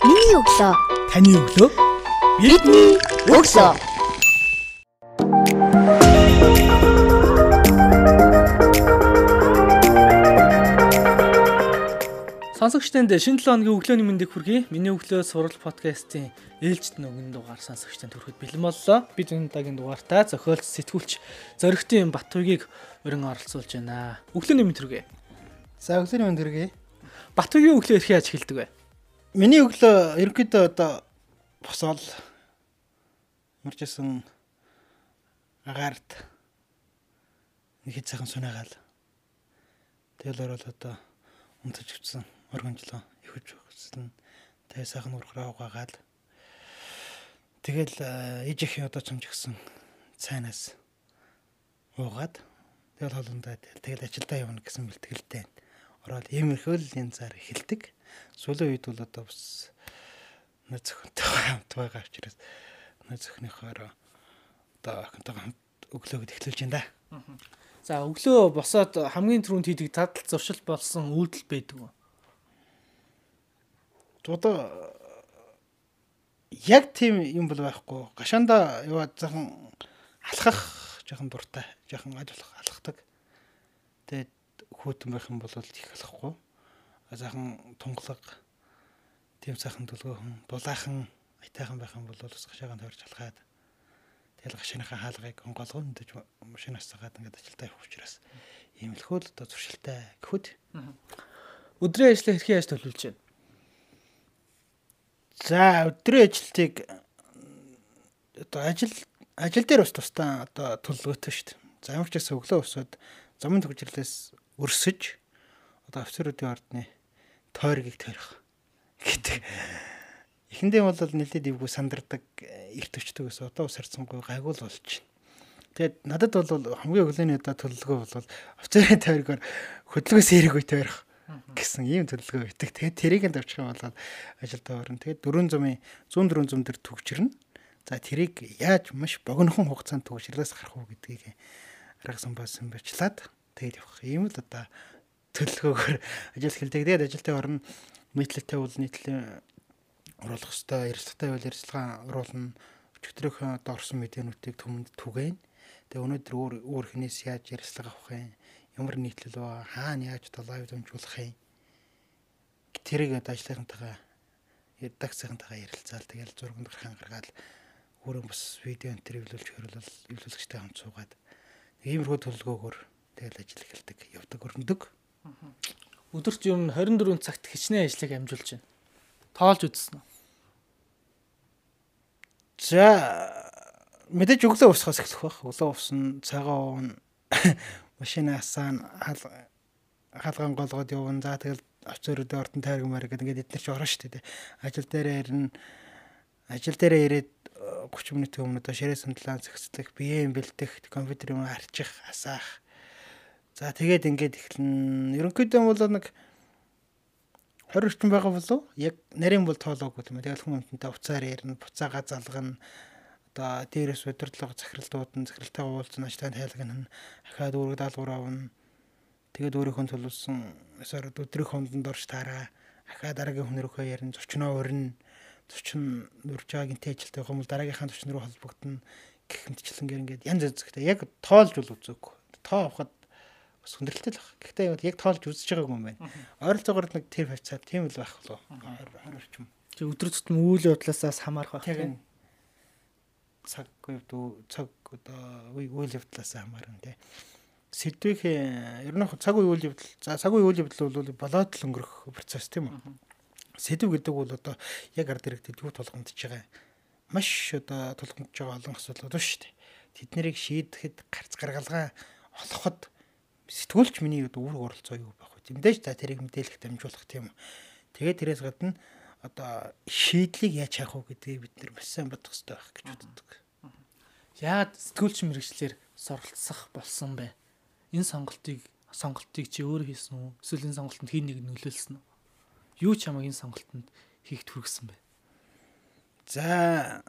Миний өглөө. Таны өглөө. Бидний өглөө. Сонсогчтанд шинэ 7 хоногийн өглөөний мэндийг хүргэе. Миний өглөө сурал подкастын ээлжид нөгөн дугаар сонсогчтанд хүрэхэд бэлэн боллоо. Бид энэ удаагийн дугаартаа зохиолч сэтгүүлч Зоригтын Батуйгийг өрн оролцуулж байна. Өглөөний мэнд хүргэе. За өглөөний мэнд хүргэе. Батуйгийн өглөө эрхээ яаж эхэлдэг вэ? Миний өглөө ерөнхийдөө одоо босоод мөржсэн агаарт нэг хэд сайхан сунаагаал. Тэгэл ороод одоо унтаж өчсөн оргонжлоо ихвж өгсөн. Тэгээ сайхан урахраа угаагаал. Тэгэл ээжийнхээ одоо чамжигсан цайнаас уугаад тэгэл холондоо тэгэл ажилдаа явна гэсэн бэлтгэлтэй. Ороод иймэрхүү л энэ зар эхэлдэг. Сүүлийн үед бол одоо бас нөө зөвхөнтэй хамт байгаа учраас нөө зөвхнийхөөр одоо охинтойгоо хамт өглөөгд эхлүүлж байна да. За өглөө босоод хамгийн түрүүнд хийдэг тадал зуршил болсон үйлдэл байдаг уу? Одоо яг тийм юм бол байхгүй. Гашаанда яваад захан алхах жоохон дуртай, жоохон ажиллах алхахдаг. Тэгээд хүүтэн байх юм бол их алхахгүй. Захан тунгалаг тийм сайхан дөлгөөхэн, дулаахан, айтайхан байх юм бол бас гашаагаан тойрч алхаад тэгэл гашааныхаа хаалгыг онгоолгон дэж машинаас цагаад ингээд ажилдаа явах учраас ийм л хөл одоо зуршилтай гэхүүд. Өдрийн ажлаа хэрхэн яаж төлөвлөж байна? За өдрийн ажилтыг одоо ажил ажил дээр бас тусдаа одоо төлөвлөгөөтэй шүү дээ. За ямар ч гэсэн өглөө өсөд замын төгжрлээс өрсөж одоо офицеруудын ордны тойргийг тойрох гэдэг. Эхэндээ бол нэлээд ивгүй сандардаг эрт өчтөг ус одоо ус харцсангүй гайгуул болж байна. Тэгээд надад бол хамгийн өглөөний удаа төлөвлөгөө бол офицерын тойргоор хөдөлгөөс эрэггүй тойрох гэсэн ийм төлөвлөгөө өгдөг. Тэгээд тэрийг нь давчих юм бол ажилдаа орно. Тэгээд 400-ын 100 400 дээр төгжирнэ. За тэрийг яаж маш богинохон хугацаанд төгжрлөөс гарах уу гэдгийг арга самбаасан бачлаад тэгээд явах. Ийм л одоо төлөвлөгөөгөр ажил эхэлдэг. Тэгээд ажилтаа орно. Нийтлэлтэй бол нийтлэн оруулах хөстэй, ярилцлагатай байл ярилцлага оруулна. Өчигдрийнхөө одоо орсон мэдээнүүдийг түмэнд түгээн. Тэгээ өнөөдөр өөр өөр хинээс яаж ярилцлага авах юм ямар нийтлэл ба хаана яаж одоо лайв дамжуулах юм тэрийг одоо ажлынхантайгаа редакцийнхантайгаа ярилцаал тэгэл зурганд гархан гаргаад өөрөө бас видео интервьюлүүлж хөрөлөл эвлүүлэгчтэй хамт суугаад иймэрхүү төлөвлөгөөгөр тэгэл ажил эхэлдэг явдаг өрнөдөг Өдөрт ер нь 24 цагт хичнээн ажлыг амжуулж байна. Тоолж үзсэн үү? За мэдээж өглөө усахаас эхлэх байх. Өглөө усан цагаан уун машинаасаа хаалган голгоод явна. За тэгэл офицеруудын ордон тайраг маяг гэдэг ингээд эдгээр чи орно шүү дээ. Ажил дээрээ ирнэ. Ажил дээрээ ирээд 30 минутын өмнө одоо ширээ сандлаа зэгцлэх, биеийн бэлдэх, компьютер юм арчих, асаах. За тэгээд ингээд эхэлнэ. Ерөнхийдөө бол нэг 20 орчим байгаа болов яг нарийн бол тоолоогүй юм. Тэгэл хүн амтантай уцаар ярина, буцаага залгана. Одоо дээрээс удирдлага захиралдууд нь захиралтайгаа уулзсан ажлын тайлгнана. Ахаад үүрэг даалгавар авна. Тэгээд өөрийнхөө төлөвлөсөн ёсоор өдрийн хондонд орж таараа. Ахаад дараагийн хүн рүүхөө ярина зочноо урина зочин нурж байгаа гинтэй ажилтай хүмүүс дараагийнхаа зочин руу холбогдно. Гэх мэтчлэнгээр ингээд янз янз зэгтэй яг тоолж бол үзээгүй тоо авахад бас хүндрэлтэй л баг. Гэхдээ яг тоолж үзэж байгаагүй юм байна. Ойролцоогоор нэг тэр хавцаа тийм л байх болов. 20 орчим. Чи өдөр тутмын үйл явдлаасаас хамаарах байх тийм цаг дүү цаг одоо үйл явдлаас хамаарна тий. Сэдвэх ер нь цаг үйл явдал за цаг үйл явдал бол болоод л өнгөрөх процесс тийм үү. Сэдв гэдэг бол одоо яг ард иргэдэд юу тулгамдж байгаа маш одоо тулгамдж байгаа олон асуудлууд байна шүү дээ. Тэд нарыг шийдэхэд гарц гаргалгаа олоход сэтгүүлч миний үүрэг оролцоо юу байх вэ? Мэдээж та тэрийг мэдээлэх дамжуулах тийм. Тэгээд тэрээс гадна одоо шийдлийг яаж авах вэ гэдгийг бид нэр маш сайн бодох хэрэгтэй байх гэж боддог. Яагаад сэтгүүлч мэрэгчлэр суралцах болсон бэ? Энэ сонголтыг сонголтыг чи өөрөө хийсэн үү? Эсвэл энэ сонголтод хин нэг нөлөөлсөн үү? Юу ч хамаагүй энэ сонголтод хийх түргсэн бэ? За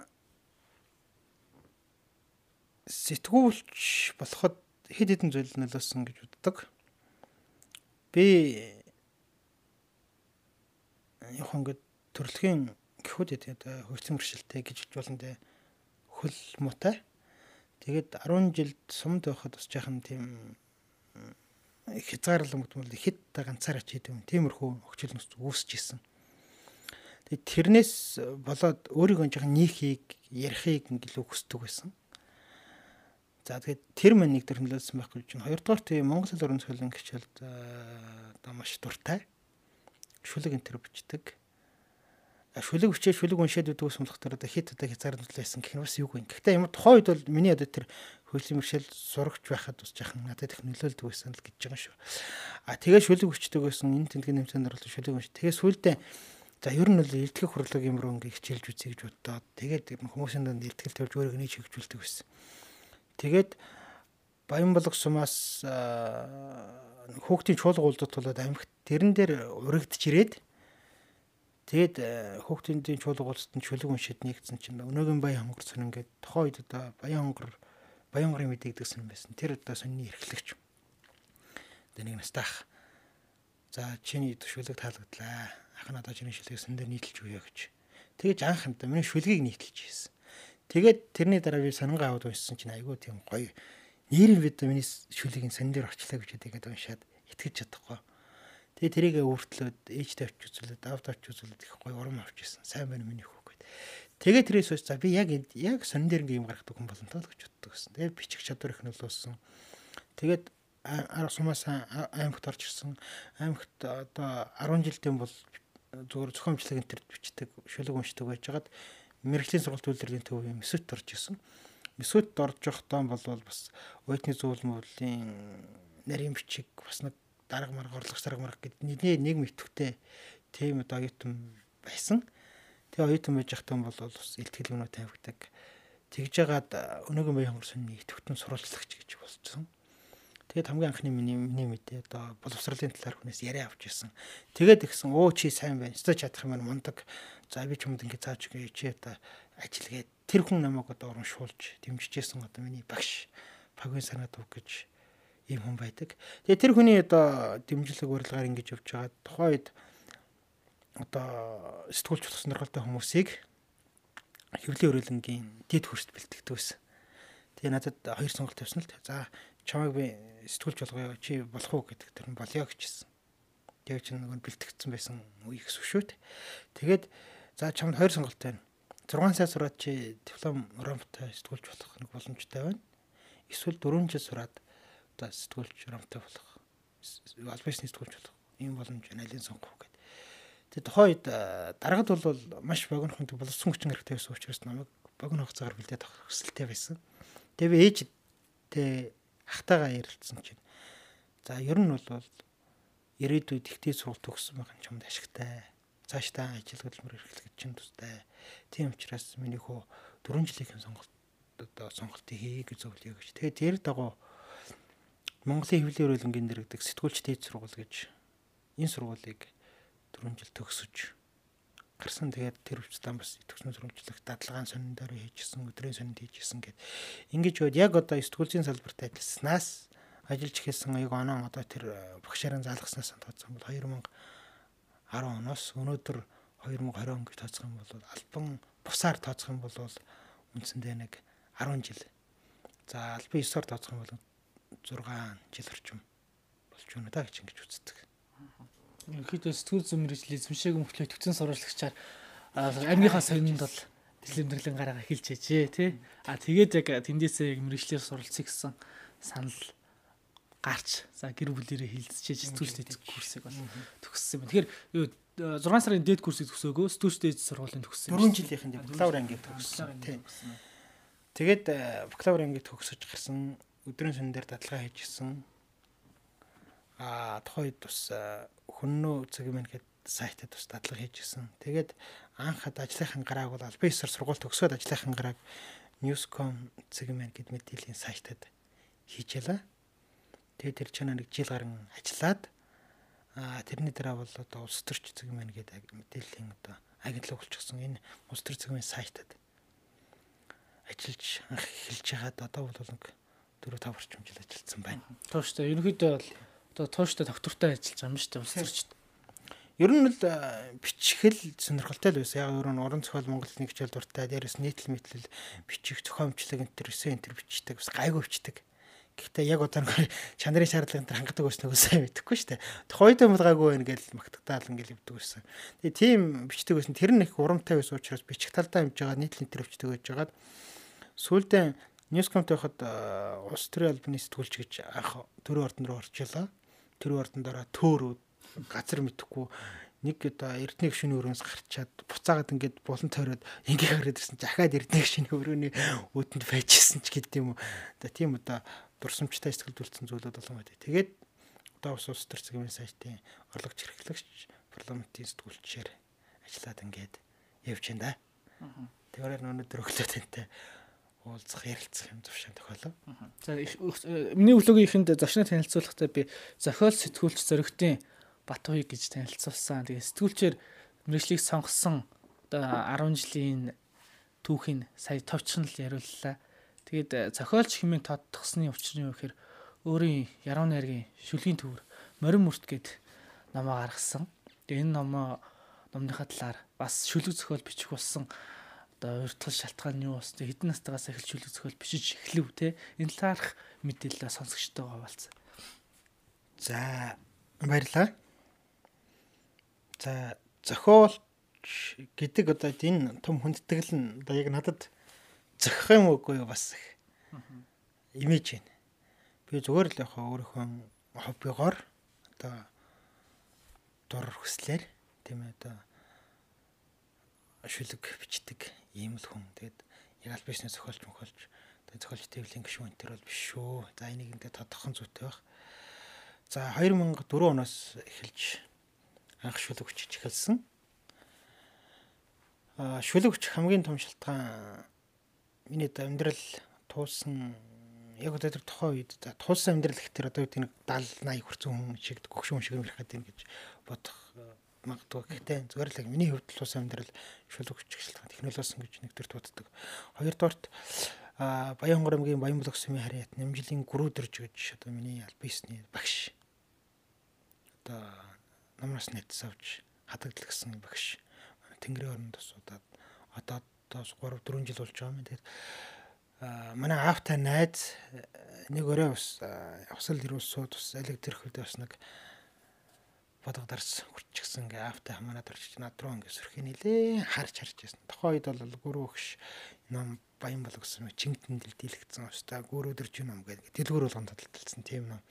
сэтгүүлч болоход хэд хэдэн зүйл нөлөөсөн гэж боддог. Би яг ингээд төрөлхийн гихүүд тэгээд хөгжлийн мөршилтэй гэж хэлж болно те хөл муутай. Тэгээд 10 жилд сумд байхад бас жаахан тийм хязгаарлал мөтмөл хэд та ганцаараа ч хийдэг юм. Тиймэрхүү хөгжил нус үүсэж исэн. Тэгээд тэрнээс болоод өөрийгөө жоохон нийхийг ярихыг ингэлөө хүсдэг байсан. За тэгээд тэр мань нэг төр нөлөөлсөн байхгүй чинь хоёрдугаар тийм Монгол хэл орон зохиолын хичээлд одоо маш дуртай. Шүлэг энэ төр бичдэг. Шүлэг бичээ шүлэг уншаад өгдөг ус болохоор одоо хит одоо хязгаар нөлөөсөн гэх нь бас юу вэ? Гэхдээ ямар тухайн үед бол миний одоо тэр хөгжлийн мөршил сурагч байхад бас жаахан надад их нөлөөлдөг байсан л гэж байгаа шүү. А тэгээ шүлэг бичдэг байсан энэ тэмдгийн нэмтэн орлоо шүлэг унш. Тэгээ сүүлдээ за ер нь бол илтгэх хурлаг юм руу ингээ хичээлж үзье гэж боддоо. Тэгээд хүмүүсийн донд илтгэл тавьж өөрийгөө нэг хөгжүүлдэг байсан. Тэгээд Баян болог сумаас хүүхдийн чуулга улдад тулаад амьд тэрэн дээр урагдж ирээд Тэгээд хүүхдийн чуулга улсад нь чөлөг уншид нэгдсэн чинь өнөөгийн баян хонгор сон ингээд тохоо үед одоо баян хонгор баян хонгорын мэдээлдэгсэн байсан. Тэр одоо сонины эрхлэгч. Тэгээ нэг настайх. За чиний шүлэг таалагдлаа. Ах нь одоо чиний шүлгийг сан дээр нийтэлж өгье гэж. Тэгэж анх нь миний шүлгийг нийтэлж хийсэн. Тэгээд тэрний дараа би санангаа аваад уншсан чинь айгүй тийм гоё. Нэрийн миний шүлгийн сан дээр очлаа гэж тэгээд уншаад итгэж чадахгүй Тэгээ тэрийгэ өөртлөөд ээжтэй авч үзүүлээд аавд авч үзүүлээд их гоё урам авч ирсэн. Сайн байна миний хүү гэд. Тэгээ тэрээс хойш за би яг яг сонин дээр ингээм гаргадаг хүн болно тоо гэж боддог гэсэн. Тэгээ бичих чадвар их нөлөөсөн. Тэгээд ара сумаас аймагт орж ирсэн. Аймагт одоо 10 жилдээ бол зүгээр зохион бичлэг энэ төр бичдэг, шүлэг уншдаг байжгаад мэрэгжлийн сургалт үйлдвэрлэлийн төв юм эсвэт орж ирсэн. Эсвэт орж явахдаа бол бас уйтны зөвлөмөлийн нарийн бичиг бас нэг дарга марга орлогч дарга марга гэд нэг нэг мэтвтэй тийм одоо оюутан байсан. Тэгээ оюутан байж захтан бол бас илтгэл юмнууд тавигдаг. Тэгж жагаад өнөөгийн баян хонгорсны идэвхтэн сурвалжлагч гэж болчихсон. Тэгээд хамгийн анхны миний миний мэдээ одоо боловсролын талаар хүнээс яриа авч ирсэн. Тэгээд ихсэн өө чи сайн байна. Өстө чадах юм мундаг. За би ч юмд ингэ зааж өгье чи одоо ажилгээд тэр хүн намайг одоо урамшуулж дэмжижсэн одоо миний багш Пагийн санаад үг гэж ийм хүн байдаг. Тэгээ тэр хүний одоо дэмжлэг урилгаар ингэж явж байгаа. Тухайн үед одоо сэтгүүлч болох сонирхолтой хүмүүсийг хэвлэлийн өрөөлөнгийн дэд хөрст бэлтгэдэг байсан. Тэгээ надад хоёр сонголт тавьсан л та. За чамайг би сэтгүүлч болгоё чи болох уу гэдэг тэр нь болёо гэжсэн. Тэгээ чи нөгөө бэлтгэгдсэн байсан үе гэсэн шүү дээ. Тэгээд за чамд хоёр сонголт байна. 6 сар сураад чи диплом ромтой сэтгүүлч болох нэг боломжтой байна. Эсвэл 4 жил сураад одоо сэтгүүлч ромтой болох аль бисний сэтгүүлч болох ийм боломж алийг сонгох гэдэг. Тэгээ тухайн үед дараагад бол маш богинохон боловсон хүчин хэрэгтэй байсан учраас намайг богино хугацаагаар бэлдээд авах хүсэлтэй байсан. Тэгээ би ээжтэй ахтайгаа ярилцсан чинь за ер нь бол ирээдүйд ихтэй сургалт төгссөн байх нь чамд ашигтай. Цааш та ажил хөдөлмөр эрхлэх чинь тустай. Тийм учраас миний хөө 4 жилийн сонголт одоо сонголтыг хий гэж зөвлөе гэж. Тэгээд тэр дагуу Монголын хэвлэлийн өрөөлөнгийн дэргэдэг сэтгүүлч дээд сургууль гэж энэ сургуулийг 4 жил төгсөж гарсан. Тэгээд тэр хүчтэн бас төгснө сурвалжлах дадлагаан сонин дээр хийжсэн, өдрийн сонинд хийжсэн гэд. Ингэж бод яг одоо сэтгүүлчийн салбарт ажилласнаас ажиллаж эхэлсэн аяг оноо одоо тэр багшаараа залгаснаас тооцсон бол 2010 оноос өнөөдөр 2020 он гэж тооцох юм бол альбан бусаар тооцох юм бол үндсэндээ нэг 10 жил. За альбан 9-оор тооцох юм бол 6 жил орчим болж байна да гэж ингэж үздэг. Ерөнхийдөө сэтгүүл зүйн мэрэгжлийн эзэмшээг мөхлөө төвцөн сурвалжлагчаар амьныхаа соёнд бол дэлгэмдэрлэн гараа эхэлж ээжээ тий. А тэгээд яг тэндээсээ яг мэрэгчлэр суралцъя гэсэн санал гарч за гэр бүлэрээ хилцчихэж сэтгүүлчтэй курсыг бол төгссөн юм. Тэгэхээр юу 6 сарын дээд курсыг төгсөөгөө сэтгүүлчтэй сургуулийн төгссөн. 4 жилийнхэн бакалавр ангийг төгссөн. Тэгээд бакалавр ангийг төгсөж гарсан өдрийн сон дээр дадлага хийжсэн. Аа тухайд бас хөннөө цэгийн гэхэд сайтад бас дадлага хийжсэн. Тэгээд анхад ажлынхан гарааг бол албан ёсоор сургууль төгсөөд ажлынхан гарааг Newscom цэгийн гэд мэдээллийн сайтад хийжээлээ. Тэгээд тэр чанаа нэг жил гарan ажиллаад аа тэрний дараа бол одоо улс төрч цэгийн гэдэг мэдээллийн одоо агентлаг болчихсон. Энэ улс төр цэгийн сайтад ажиллаж эхэлж байгаад одоо бол нэг 4 5 орчим жил ажилласан байна. Тууштай ерөнхийдөө бол одоо тууштай доктортой ажиллаж байгаа юм шүү дээ улс төрчд. Ер нь л бичгэл сонирхолтой л байсан. Яг өөр нь уран зохиол Монгол нэг хичээл дуртай. Дээрээс нийтлэл мэтлэл бичих зохиомжлог энэ төр эсэ энэ төр бичдэг. Бас гайгүй бичдэг. Гэхдээ яг нэг чанарын шаардлаганд тэр хангадаг байсан нөгөө сайн мэдэхгүй шүү дээ. Тухайд юм гайгүй байна гэж магтагдаал ингээл өвдөг байсан. Тэгээ тийм бичдэг байсан. Тэр нь их урамтай байсан учраас бичих талдаа хэмж байгаа нийтлэл төр бичдэг байж байгаад сүүлдээ Newscom тахад улс төрийн албаны сэтгүүлч гэж анх төрийн ордон руу орчлоо. Төрийн ордондороо төөр газар мэдхгүй нэг одоо эрдэнэ гүшүүний өрөөс гарчаад буцаагаад ингээд булан тойроод ингээ хараад ирсэн чи ахаад эрдэнэ гүшүүний өрөөний үүдэнд байжсэн ч гэдэг юм уу. Одоо тийм одоо дурсамжтай сэтгэлдүүлсэн зүйлүүд болон байдаг. Тэгээд одоо ус ус төр цэгийн сайтын орлогч хэрэглэгч парламентын сэтгүүлчээр ажиллаад ингээд явж байна да. Тэгэхээр өнөөдөр өглөө тантай уулзах ярилцах юм зөвшөөрөх тохиолоо. За миний өглөөгийн ихэнд зочноо танилцуулахдаа би зохиол сэтгүүлч зөрөгтийн Батуй гэж танилцуулсан. Тэгээ сэтгүүлчээр мэрэгчлийг сонгосон одоо 10 жилийн түүхийг сая товчхон л яриуллаа. Тэгээд зохиолч хэмээн тодтгсны учир нь юу гэхээр өөрийн яруу найргийн шүлгийн төвөр морин мөрт гээд номоо гаргасан. Тэгээ энэ номоо номныхаа талаар бас шүлэг зохиол бичих болсон одоо уртгал шалтгаан нь юу бас хэдэн настайгаас эхэлж хүлэг зохиол бичиж эхлэв те энэ талаарх мэдээлэл сонсогчтойгоо хаваалцсан. За баярлалаа. За зохиолч гэдэг одоо энэ том хүндэтгэл нь одоо яг надад зохих юм уугүй юу бас их имиж байна. Би зүгээр л яхаа өөрийнхөө хоббигоор одоо дур хүслээр тийм ээ одоо шүлэг бичдэг ийм л хүн. Тэгээд яг аль бишний зохиолч мөхөлж тэгээд зохиолч төвлийн гишүүн төр бол биш шүү. За энийг ингээд тодорхой зүйтэй байх. За 2004 оноос эхэлж анх шүлэг хүчиж эхэлсэн. Аа шүлэг хүч хамгийн том шалтгаан миний амьдрал туулсан яг одоо тэр тухайн үед за туулсан амьдрал гэхтэр одоо үед нэг 70 80 хүрсэн хүн шиг гөгшин хүн шиг юм ярихад юм гэж бодох магадгүй. Гэхдээ зүгээр л миний хувьд ус амьдрал шүлэг хүчилтгаан технологисон гэж нэгдэр дууддаг. Хоёрдугаарт а Баянгор аймгийн Баянболог сумын харьяат нэмжлийн гүрүүдэрж гэж одоо миний альбисны багш. Одоо номроос нэт авч хадагдлагдсан багш. Тэнгэрийн оронд тусуудаад одоо одоо 3 4 жил болж байгаа юм. Тэгээд манай аавтай найз нэг өрөө ус усал ирүүс сууд ус электрик хөлдөө бас нэг бодго дарс хүрчихсэн ингээ аавтай хамаанаад орчиж над руу ингээ сөрхий нилээ харж харж байсан. Тохоо үед бол гүрүү өгш ном баян болог гэсэн чингтэн дэлдэлэгдсэн устаа гүрүү дэрч ном гэдэг дэлгүүр болгон тодтолцсон тийм ном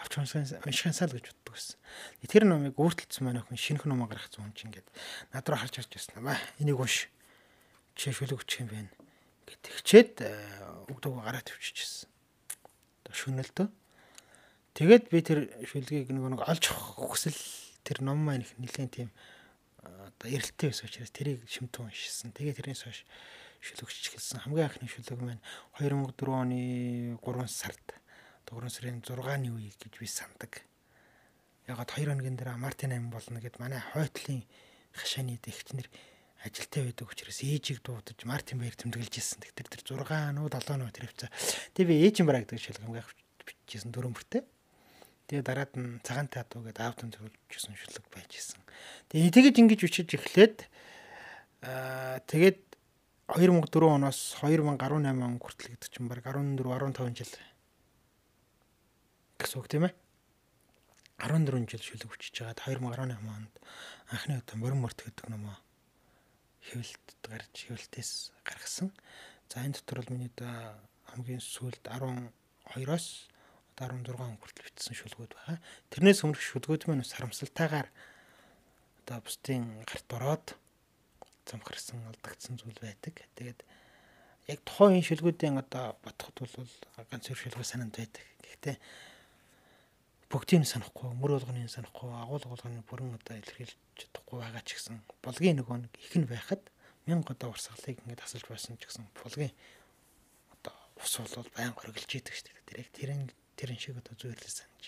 авч уншихансаа л гэж боддог байсан. Тэр номыг өөртөлдсөн манай хүн шинэх ном гаргацсан хүн чинь ингээд над руу харж харж байсан. Ба энийг унш. Чи шүлэг өчх юм байна. Гэт тэгчээд өгдөг гараа тавьчихсан. Шүнэлтөө Тэгээд би тэр шүлгийг нэг нэг олж хүсэл тэр ном маань их нэлээд тийм одоо эрэлттэй байсан учраас тэрийг шимтэн уншсан. Тэгээд тэрнээс хойш шүлэгч эхэлсэн. Хамгийн анхны шүлэг маань 2004 оны 3 сард 3 сарын 6-ны үе гэж би сандаг. Ягаад 2 хоногийн дараа Мартин 8 болно гэд манай хойтлын хашааны дэгчнэр ажилтаа байдаг учраас ээжийг дуудаж Мартин баяр тэмдэглэж ирсэн. Тэр тэр 6 нуу 7 нуу тэр хвцаа. Тэгээ би ээжийн бараг гэдэг шилэг хамгийн бичижсэн дөрөмөртэй. Тэгээ дараад нь цагаан татуу гэдэг аавтан зөвлөжсэн шүлэг байж исэн. Тэгээ тэгэж ингэж үчиж эхлээд аа тэгээд 2004 оноос 2018 он хүртэл гэдэг чинь баг 14 15 жил гэсэн үг тийм ээ. 14 жил шүлэг хүчиж байгаад 2018 онд анхны удаа мөрөн мөрт гэдэг нөмөө хэвлэлт гарч хэвлэлтээс гаргасан. За энэ дотор бол миний да хамгийн сүүлд 12-оос 16 он хүртэл бичсэн шүлгүүд байгаа. Тэрнээс өмнөх шүлгүүд маань бас харамсалтайгаар одоо бусдын гарт ороод замхарсан алдагдсан зүйл байдаг. Тэгээд яг тухайн шүлгүүдийн одоо бодоход бол ганц зөр шүлгөө санаанд байдаг. Гэхдээ бүгдийг нь санахгүй, мөр болгоныг санахгүй, агуул болгоны бүрэн одоо илэрхийлж чадахгүй байгаа ч гэсэн булгийн нөгөө нэг их нь байхад мянга одоо урсгалыг ингээд асалж байсан ч гэсэн булгийн одоо ус бол баян горгилж идэг шүү дээ. Тэр яг тэрэн тэрэн шиг одоо зүйрлэл санаж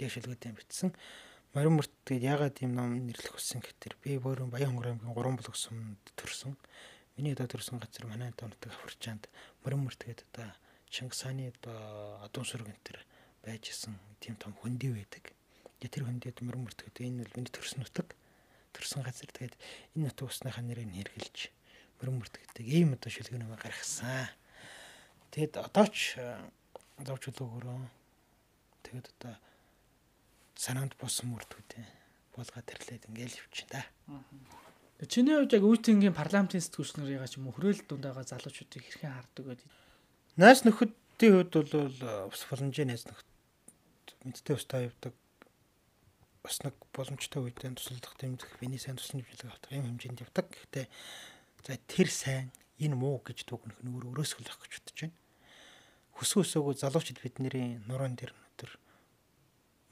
дэвшилгүүдийн бичсэн. Морин мөрт тэгээд ягаад ийм ном нэрлэх болсон гэхээр би өөрөө Баян хонгор аймгийн 3 блок сумд төрсөн. Миний одоо төрсэн газар манай донтог Афричаанд морин мөрт тэгээд одоо Чингис хааны одоо адуун сүрэг энэ төр байж исэн тийм том хөндөй байдаг. Тэр хөндөд морин мөрт гэдэг энэ бол миний төрсөн нутаг. төрсэн газар тэгээд энэ нутаг усныхаа нэрийг хэрглэж мөрмөрдөгдөг ийм одоо шүлгэнэмэ гаргасан. Тэгэд одоо ч зовч үлөөгөрөө тэгэд одоо санаанд босон мөрдгүүдээ болгоод ирлээд ингээл явчихна да. Чиний хувьд яг үүднгийн парламентын сэтгүүлч нарыг ч юм уу хөрөөл дундаагаа залуучуудыг хэрхэн хардаг вэ? Найс нөхөдийн хувьд бол ус боломжийн найс нөхөд мэдтэй устаа явдаг. Бас нэг боломжтой үедээ тусалдах тэмдэх, биений сайн туслан хэмжээлэг авах юм хэмжээнд явдаг. Гэхдээ за тэр сайн, энэ муу гэж дүгнэх нь өөр өрөөсгөл авах гэж бодож байна. Хүсүү өсөөгөө залуучууд бидний нуруунд дэр өнөдөр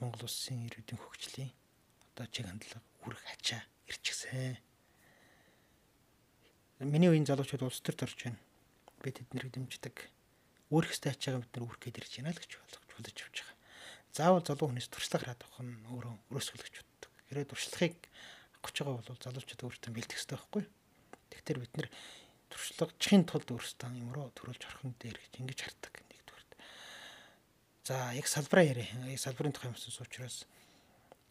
Монгол улсын ирээдүйн хөгжлийн одоо чиг хандлага үрэх ачаа ирчихсэн Миний үеийн залуучууд улс төрд орж байна. Би тэднийг дэмждэг. Өөрөх хэстэй ачаагаа бид нар үүрх гээд ирж байна л гэж болгож бодож явж байгаа. Заавал залуу хүнээс туршлага хараад авах нь өөрөө өрөөсгөлж боддог. Хэрэг туршлагыг авах гэж байгаа бол залуучууд өөртөө бэлдэх хэрэгтэй байхгүй. Тэгэхээр бид нар туршлагачхийн тулд өөрсдөө юм руу төрүүлж орхон дээр гэж ингэж хардаг нэгдүгээр. За яг салбараа. Яг салбарын тухай юмсан учраас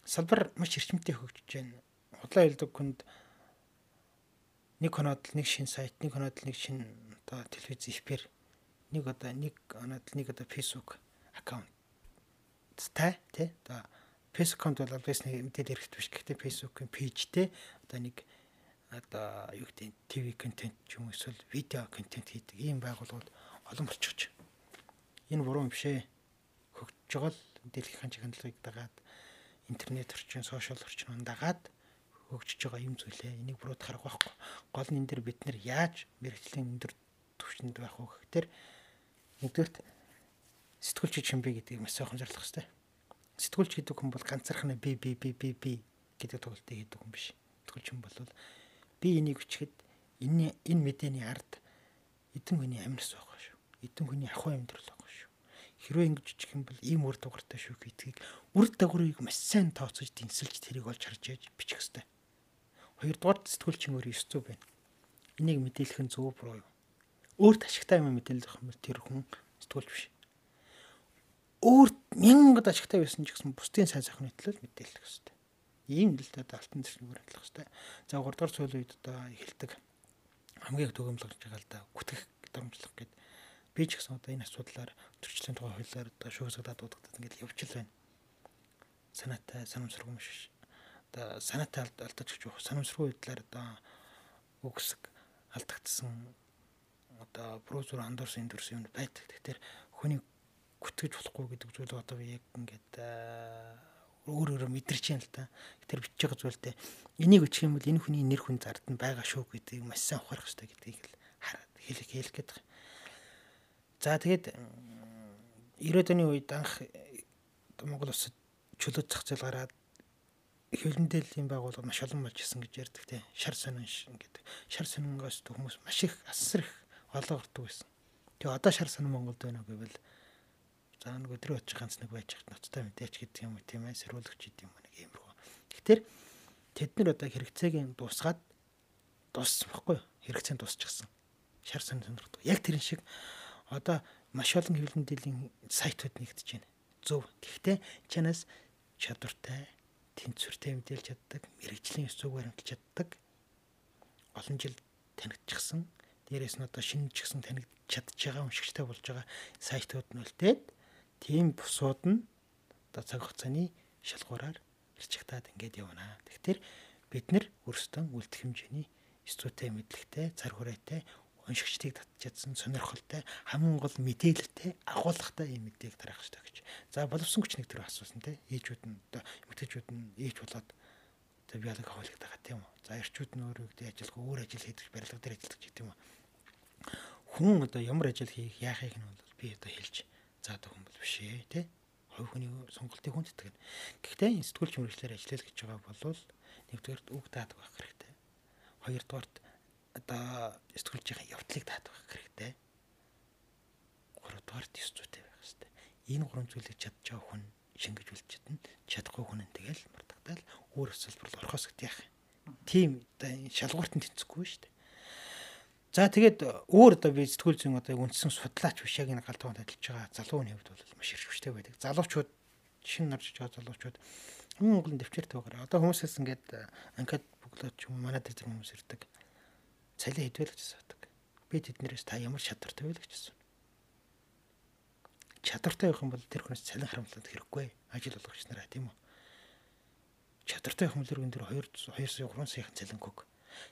салбар маш эрчимтэй хөгжиж байна. Худлаа хэлдэг хүнд нэг хоноод нэг шин сайт, нэг хоноод нэг шин одоо телевиз эфир, нэг одоо нэг хоноод нэг одоо Facebook аккаунт тай тий одоо Facebook аккаунт бол обвиасны мэдээлэл хэрэгтэй биш гэхдээ Facebook-ын пэйжтэй одоо нэг одоо юу гэдэг ТV контент ч юм эсвэл видео контент хийдэг ийм байгууллагууд олон болчихж. Энэ буруу юм биш ээ. Хөгжиж байгаа л дэлхийн чиглэлийг дагаад интернет орчин, сошиал орчин дагаад хөгжиж байгаа юм зүйлээ. Энийг буруудахаар байхгүй. Гол нь энэ дэр бид нар яаж мэрэгжлийн өндөр түвшинд байх вэ гэхээр нэгдүгээрт сэтгүүлч чинь би гэдгийг маш сайхан зарлах хэрэгтэй. Сэтгүүлч гэдэг хүн бол ганцаархнаа би би би би би гэдэг тоглолтыг хийдэг хүн биш. Сэтгүүлч хүн бол би энийг өчгöd энэ энэ мэдээний ард эдэн хүний амьнас байгаа шүү. Эдэн хүний ахуй амьдрал байгаа шүү. Хэрвээ ингэж үчих юм бол ийм үр дагавартай шүү гэдгийг үр дагаврыг маш сайн тооцож тэнцэлж тэрийг олж харж яж бичих хэрэгтэй. Хоёрдугаар сэтгүүлчин өөр 900 байна. Энийг мэдээлэх нь зөв буруу юу? Өөрт ашигтай юм мэдээлэх юм тэр хүн сэтгүүлч биш. Өөрт мянгад ашигтай байсан ч гэсэн бусдын сайн сайхан мэтлэл мэдээлэх хэрэгтэй. Ийм л дээ алтан зэрэг баримтлах хэрэгтэй. За 3 дугаар сүүлийн үед одоо эхэлдэг хамгийн их төгөмлөгж байгаа л да гүтгэх дарамжлах гэдэг би ч гэсэн одоо энэ асуудлаар төрчлөлийн тухай хуулиар одоо шүүсгдаад дуудагдаад ингээд явж л байна. Санаатай санамсаргүй биш одоо санаатай алдаж гэж явах санамсргүй байдлаар одоо үгсэг алдагдсан одоо бруузер андуурсан төрсөн юм байдаг. Тэгэхээр хүний гүтгэж болохгүй гэдэг зүйл одоо яг ингээд өөр өөрө мэдэрч юм л та. Тэр бичиж байгаа зүйлтэй энийг өчих юм бол энэ хүний нэр хүн зард нь байгаа шүү гэдгийг маш сайн ухаарах хэрэгтэй гэдгийг л хараад хэлэх хэлэх гээд байгаа. За тэгээд 90-ад оны үед анх Монгол улсад чөлөөт зах зээл гараад хөвлөндөөлийн байгууллага маш олон болж исэн гэж ярьдаг тийм шар сонин гэдэг. Шар сонингоос хүмүүс маш их асар их олоогддог байсан. Тэгээ одоо шар сонин Монголд байна гэвэл за нэг өдрөө очих ганц нэг байж хат ноцтой мэдээч гэдэг юм уу тийм ээ сэрүүлэгч гэдэг юм нэг иймэрхүү. Тэгэхээр тэд нар одоо хэрэгцээгийн дуусгаад дууссан байхгүй юу? Хэрэгцээ нь дуусчихсан. Шар сонин сонирхдаг. Яг тэрэн шиг одоо маш олон хөвлөндөөлийн сайтууд нэгдэж байна. Зөв. Гэхдээ чанаас чадвартай тэнцвэртэй мэдээлж чаддаг, мэрэгжлийн өсвөг баримталж чаддаг. Олон жил танигдчихсан. Дээрээс нь одоо гэсэн танигдж чадж байгаа уншигчтай болж байгаа сайтууд нь үлдээд тийм бусууд нь одоо цаг хугацааны шалгуураар ирчихтаад ингээд явна. Тэгэхээр бид нар өөрсдөө үлдэх хэмжээний студтэй мэдлэгтэй, цар хүрээтэй уншигчдыг татчихсан сонирхолтой хамгийн гол мэдээлэлтэй агуулгатай юм мэдээг тарах хэрэгтэй гэж. За боловсон хүчнийг тэр асуусан те ээжүүд нь одоо эмэгтэйчүүд нь ээж болоод одоо биологи хавлагдаг байгаа тийм үү. За эрчүүд нь өөрөө гэдэг ажилгүй өөр ажил хийдэг барилга дээр ажилладаг гэдэг юм уу. Хүн одоо ямар ажил хийх яахыг нь бол би одоо хэлж заадаг хүн бол биш ээ те. Хувь хүний сонголтыг хүнддэг. Гэхдээ сэтгүүлч мөрөглөөр ажиллах гэж байгаа бол нэгдүгээр үг даадаг байх хэрэгтэй. Хоёрдугаарт одоо сэтгүүлчийн явдлыг даатгах хэрэгтэй. Гуравдугаар төс зүйтэй байх хэрэгтэй. Энэ гурван зүйлийг байгаа хүн шингэж чадна. Чадахгүй хүн нь тэгэл мартагдаал өөр өсөлбөрл орхоос гэдэг яах. Тим одоо шалгуурт нь тэнцэхгүй шүү дээ. За тэгээд өөр одоо би сэтгүүл зүйн одоо үндсэн судлаач биш яг энэ галдуунд ажиллаж байгаа залууны хувьд бол маш иршвчтэй байдаг. Залуучууд шинэ нарж байгаа залуучууд хамгийн гол нь дэвчээртэй байгаа. Одоо хүмүүсээс ингээд анкет өглөө ч юм манай дээр зэрэг хүмүүс ирдэг. Цалин хэдвэл гэж асуудаг. Би тэднэрээс та ямар чадвартай вэ гэж асуув. Чадвартай байх юм бол тэр хүнээс цалин харамлаад хэрэггүй. Ажил болгогч нараа тийм үү? Чадвартай бол энэ дэр 2 2 сая 3 саяхан цалин хөг.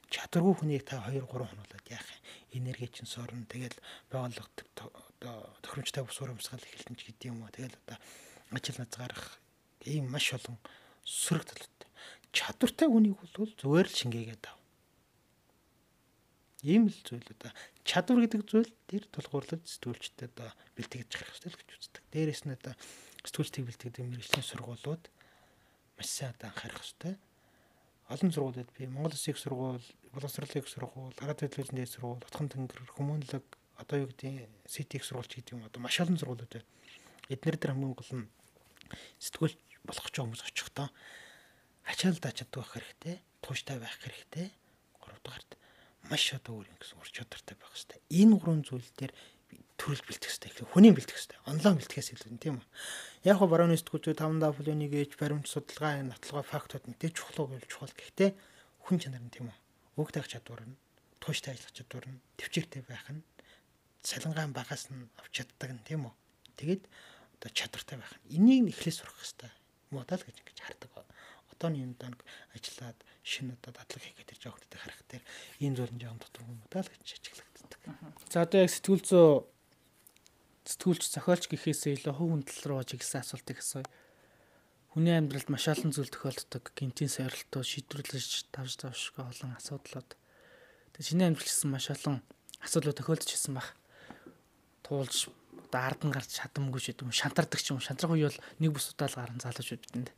Чадваргүй хүнийг та 2 3 хонуулаад яах юм? Энерги чинь сорно. Тэгэл байгууллага одоо тохиромжтой бус урамсгал эхэлнэ ч гэдэм юм уу. Тэгэл одоо ажил наз гарах ийм маш олон сөрөг талтай. Чадвартай хүнийг бол зүгээр л шингээгээд ав. Ийм л зүйл одоо чадвар гэдэг зүйл тэр тулгуурлаж сэтгүүлчтэй одоо бэлтгэж гарах хэрэгтэй л гэж үздэг. Дээрээс нь одоо сэтгүүлчдийг бэлтгэдэг мэрэгжлийн сургуулиуд маш сайн одоо анхаарах хэрэгтэй. Олон сургуулиуд би Монгол Улсын их сургууль, боловсролын их сургууль, хараад хөдөлгөөний их сургууль, Отхон тэнгэр, хүмүүнлэг одоо юу гэдэг сити их сургууль гэдэг юм одоо маш олон сургуулиуд байна. Эднэр дээр хамгийн гол нь сэтгүүлч болох ч хүмүүс очихдоо ачаалдаа чаддаг байх хэрэгтэй, тууштай байх хэрэгтэй. Гуравдугаарт маш одоо өөр ингэсэн ур чадвартай байх хэрэгтэй. Энэ гурван зүйл дээр төрөл бэлтгэх хэрэгтэй. Хүний бэлтгэх хэрэгтэй. Онлайн бэлтгэхээс илүү тийм үү. Яг го барууны сэтгүүлчүүд 5 флоник ээж баримт судалгаа нотлогоо фактууд мэдээж чухал уу чухал гэхдээ хүн чанар нь тийм үү. Үг таах чадвар нь тууштай ажиллах чадвар нь төвчээртэй байх нь цалингаан багаас нь авч чаддаг нь тийм үү. Тэгээд одоо чадвартай байх. Энийг эхлээд сурах хэрэгтэй. Муудаа л гэж ингэж хардаг одооны юм даа ажиллаад шинэ одоо дадлаг хийгээд тэр жоохтой харах дээр ийм зүйл нь жоон дотор юм даа л гэж ажиглагддаг. За одоо яг сэтгүүл зөө сэтгүүлч зохиолч гэхээсээ илүү хувь хүндэл рүү чиглэсэн асуултыг асууя. Хүний амьдралд маш олон зүйл тохиолддог. Гинтийн сорилтоо шийдвэрлэж тавж тавшгүй олон асуудлууд. Тэгээ чиний амьдрал гэсэн маш олон асуудлууд тохиолдож ирсэн баг. Туулж одоо ардан гарч чадамгүй ч гэдэг юм шантардаг ч юм шантрах үе бол нэг бус удаал гарan залууч бидэнд.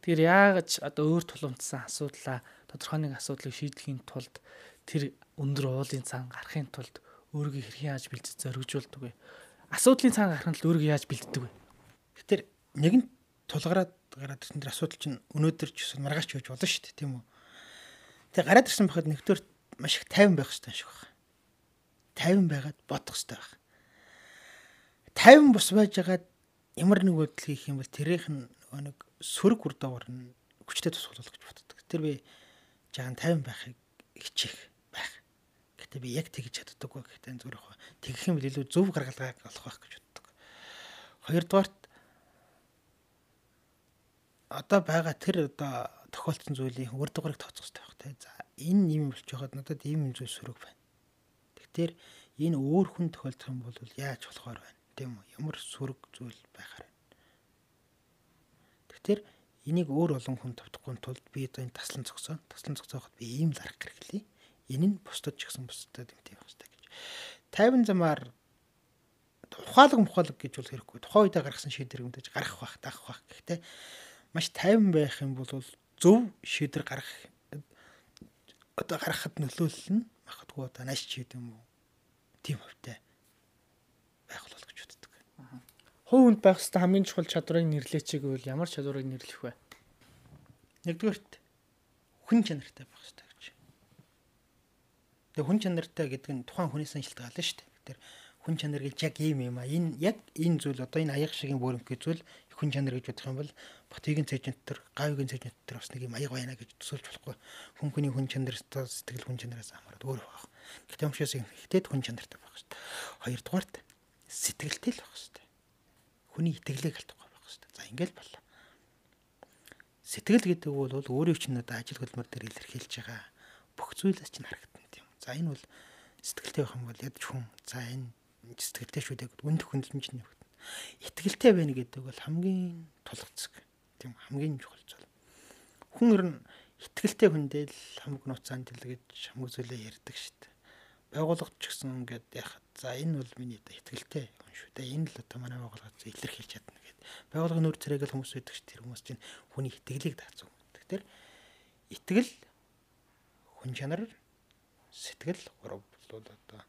Тэгэхээр яагаад одоо өөр тулгымдсан асуудлаа тодорхой нэг асуудлыг шийдэхийн тулд тэр өндөр уулын цаан гарахын тулд өөрийгөө хэрхэн яаж бэлдэж зоригжуулдаг вэ? Асуудлын цаан гарахын тулд өөрийгөө яаж бэлддэг вэ? Тэгэхээр нэгэн тулгараад гараад ирсэн тэр асуудал чинь өнөөдөр ч гэсэн маргааш хийж болно шүү дээ тийм үү? Тэгээ гараад ирсэн байхад нэгдүгээр маш их тайван байх хэрэгтэй шиг байна. Тайван байгаад бодох хэрэгтэй байна 50 бус байжгаад ямар нэг бодол хийх юм бол тэрийнх нь нэг сөрөг үр дагавар нь хүчтэй тусгал гэж боддог. Тэр би жаахан 50 байхыг хичээх байх. Гэтэ би яг тэгж чаддаггүй гэхдээ зүгээр яг тэгэх юм бол илүү зөв гаргалгаа олох байх гэж боддог. Хоёрдугаарт одоо байгаа тэр одоо тохиолдсон зүйлийн үр дагаврыг тооцох хэрэгтэй байх те. За энэ юм болж байгаад надад ийм зүйл сөрөг байна. Тэгэхээр энэ өөр хүн тохиолдох юм бол яаж болохоор байна? тийм үү? Ямар сүрэг зүйл байхаар. Тэгэхээр энийг өөр олон хүн тавтахгүй тулд би энэ таслан зогсоо. Таслан зогсооход би ийм л арга хэрэглэе. Энэ нь бусдад ч гэсэн бусдад тийм байх хэрэгтэй гэж. 50 замаар ухаалаг мухаалаг гэж бол хэрэггүй. Тухайн үедээ гаргасан шийдвэр юмдаж гарах байх, даах байх. Гэхдээ маш 50 байх юм бол зөв шийдвэр гаргах одоо гаргахад нөлөөлөл нь магадгүй одоо нааш ч юм уу. Тийм хөвтэй байх бол гэж боддог. Хувь хүнд байх хэвээр хамгийн чухал чадварыг нэрлэеч гэвэл ямар чадварыг нэрлэх вэ? Нэгдүгээрт хүн чанартай байх хэрэгтэй гэж. Тэгээ хүн чанартай гэдэг нь тухайн хүнээс нь шилдэг шүү дээ. Тэр хүн чанар гэж яг ийм юм а. Энэ яг энэ зүйл одоо энэ аяг шигийн бүрэнх зүйл хүн чанар гэж бодох юм бол Батыгийн цэжинт төр, гавигийн цэжинт төр бас нэг юм аяг байна гэж төсөөлж болохгүй. Хүн хүний хүн чанараас сэтгэл хүн чанараас хамаарат өөр байх. Гэтэ өмшөөс ихтэй хүн чанартай байх шүү дээ. Хоёрдугаарт сэтгэлтэй л байх хэрэгтэй. Хүний итгэлийг алдахгүй байх хэрэгтэй. За ингээл боллоо. Сэтгэл гэдэг бол өөрийн чинь одоо ажил хөдөлмөр дээр илэрхийлж байгаа бүх зүйлээс чинь харагдана тийм. За энэ бол сэтгэлтэй байх юм бол ядч хүн за энэ сэтгэлтэй шүү дээ үнд хөндлөмж нь явагдана. Итгэлтэй байна гэдэг бол хамгийн тулгцэг тийм хамгийн чухал зүйл. Хүн ер нь итгэлтэй хүндээ л хамаг нууцаанд дэлгэж хамаг зүйлээ ярьдаг шүү дээ байгууллагч гэсэн ингээд яхад за энэ бол миний итгэлтэй хүн шүү дээ. Энэ л одоо манай байгууллагад илэрхийлж чадна гэдэг. Байгууллагын нөр царайг л хүмүүс өгдөг ш тэр хүмүүс чинь хүний итгэлийг даацсан. Тэгэхээр итгэл хүн чанар сэтгэл гурав бол одоо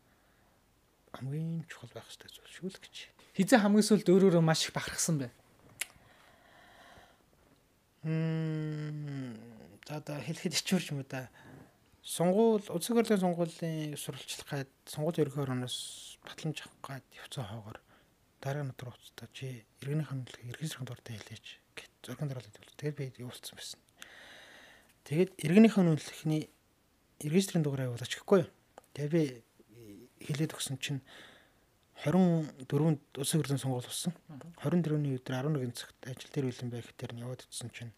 хамгийн чухал байх хэрэгтэй зүйл шүү л гэж. Хизээ хамгийн сүүлд өөрөөрөө маш их бахархсан байна. Мм за одоо хэлэхэд ичүүрч юм да Сунгуул Улсын хурлын сунгуулийн сурвалжлах гад сунгуулийн ерөнхий орноос батламж авах гад явцсан хоогоор дараа нь уцтаа чи иргэний хамтлагийг иргэн сайхан дуртай хэлээч гэт зурган дараалал төлөв. Тэгээд би явуулсан байсан. Тэгээд иргэнийхээ үнэлэхний регистрийн дугаараа явуулаач гэхгүй. Тэгээ би хэлээд өгсөн чинь 24-нд улсын хурлын сонгуул болсон. 24-ний өдөр 11 цагт ажил дээр үлэн байх дээр нь яваад утсан чинь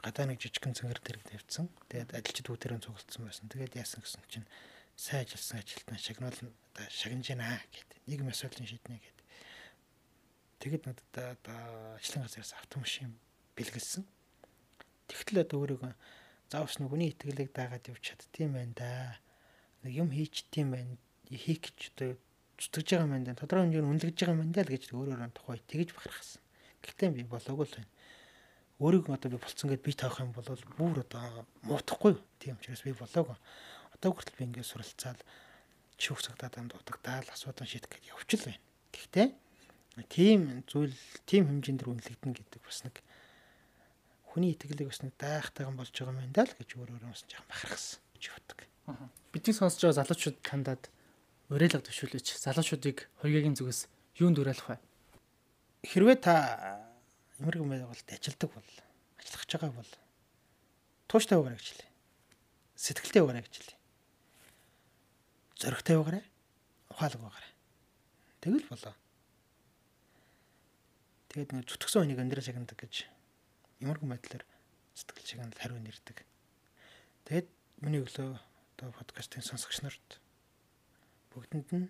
гадаа нэг жижигхэн цэнгэр дэрэг тавьсан. Тэгээд ажилчид бүгдээрээ цугалтсан байсан. Тэгээд яасан гэсэн чинь сайн ажилласан ажилтнаа шагнуул одоо шагнаж байна гэдэг. Нийгэм асуудлын шийднэ гэдэг. Тэгэд надад одоо ажлын газраас автомашин бэлгэлсэн. Тэгтэл одоо өөрийгөө заавс нүгний итгэлийг дагаад явж чаддсан байна да. Нэг юм хийчдсан байна. Хийх гэж одоо зүтгэж байгаа юм байна. Тодорхой хэмжээнд үнэлгэж байгаа юм байна л гэж өөрөөр нь тухай тэгж бахархсан. Гэхдээ би болоогүй л байна өөрийгөө одоо би болцсон гэд би таах юм бол бүр одоо муутахгүй. Тийм учраас би болоогүй. Одоо хүртэл би ингээд суралцаад шүүх цагтаа дам дутагдаал асуудал шийдэх гэж явчихл байна. Гэхдээ тийм зүйл тийм хэмжээнд үнэлэгдэн гэдэг бас нэг хүний итгэлийг бас нэг дайхтайган болж байгаа юм даа л гэж өөрөө бас жоохон бахархсан гэж боддог. Бидний сонсож байгаа залуучууд тандаад уриалга төшөөлөж залуучуудыг хоёргийн зүгээс юунд уриалах вэ? Хэрвээ та эмэрэг байгаад ажилдаг бол ажиллах гэж байгаа бол тууштай байгаарай гэж хэлээ. Сэтгэлтэй байгаарай гэж хэлээ. Зоригтой байгаарай. Ухаалаг байгаарай. Тэгэл болоо. Тэгээд нэг зүтгэсэн хүнийг өндөр шагнадаг гэж эмэрэг байдлаар сэтгэл шагнал хариу нэрдэг. Тэгээд миний өглөө одоо подкастын сонсогч нарт бүгдэнд нь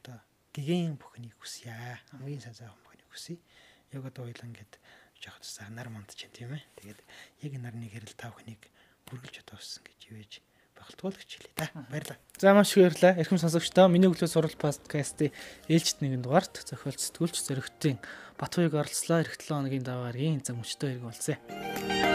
одоо гигийн бүхнийг хүсье. Хамгийн сайн сайн бүхнийг хүсье яг одоо ойлон гэд жоохот нар манд чинь тийм ээ. Тэгээд яг нарны гэрэл тав хүнийг бүргэлж одооссон гэж ивэж багтуул гэж хэлээ да. Баярлалаа. За маш их баярлалаа. Эрхэм сонсогчдоо миний өглөө сурал подкастын ээлжид нэгэн дугаарт зохиолч сэтгүүлч зөрөгтийн Батхуйг оролцлоо. Эх 7 хоногийн даваагийн зам өчтөө хэрэг болцсон.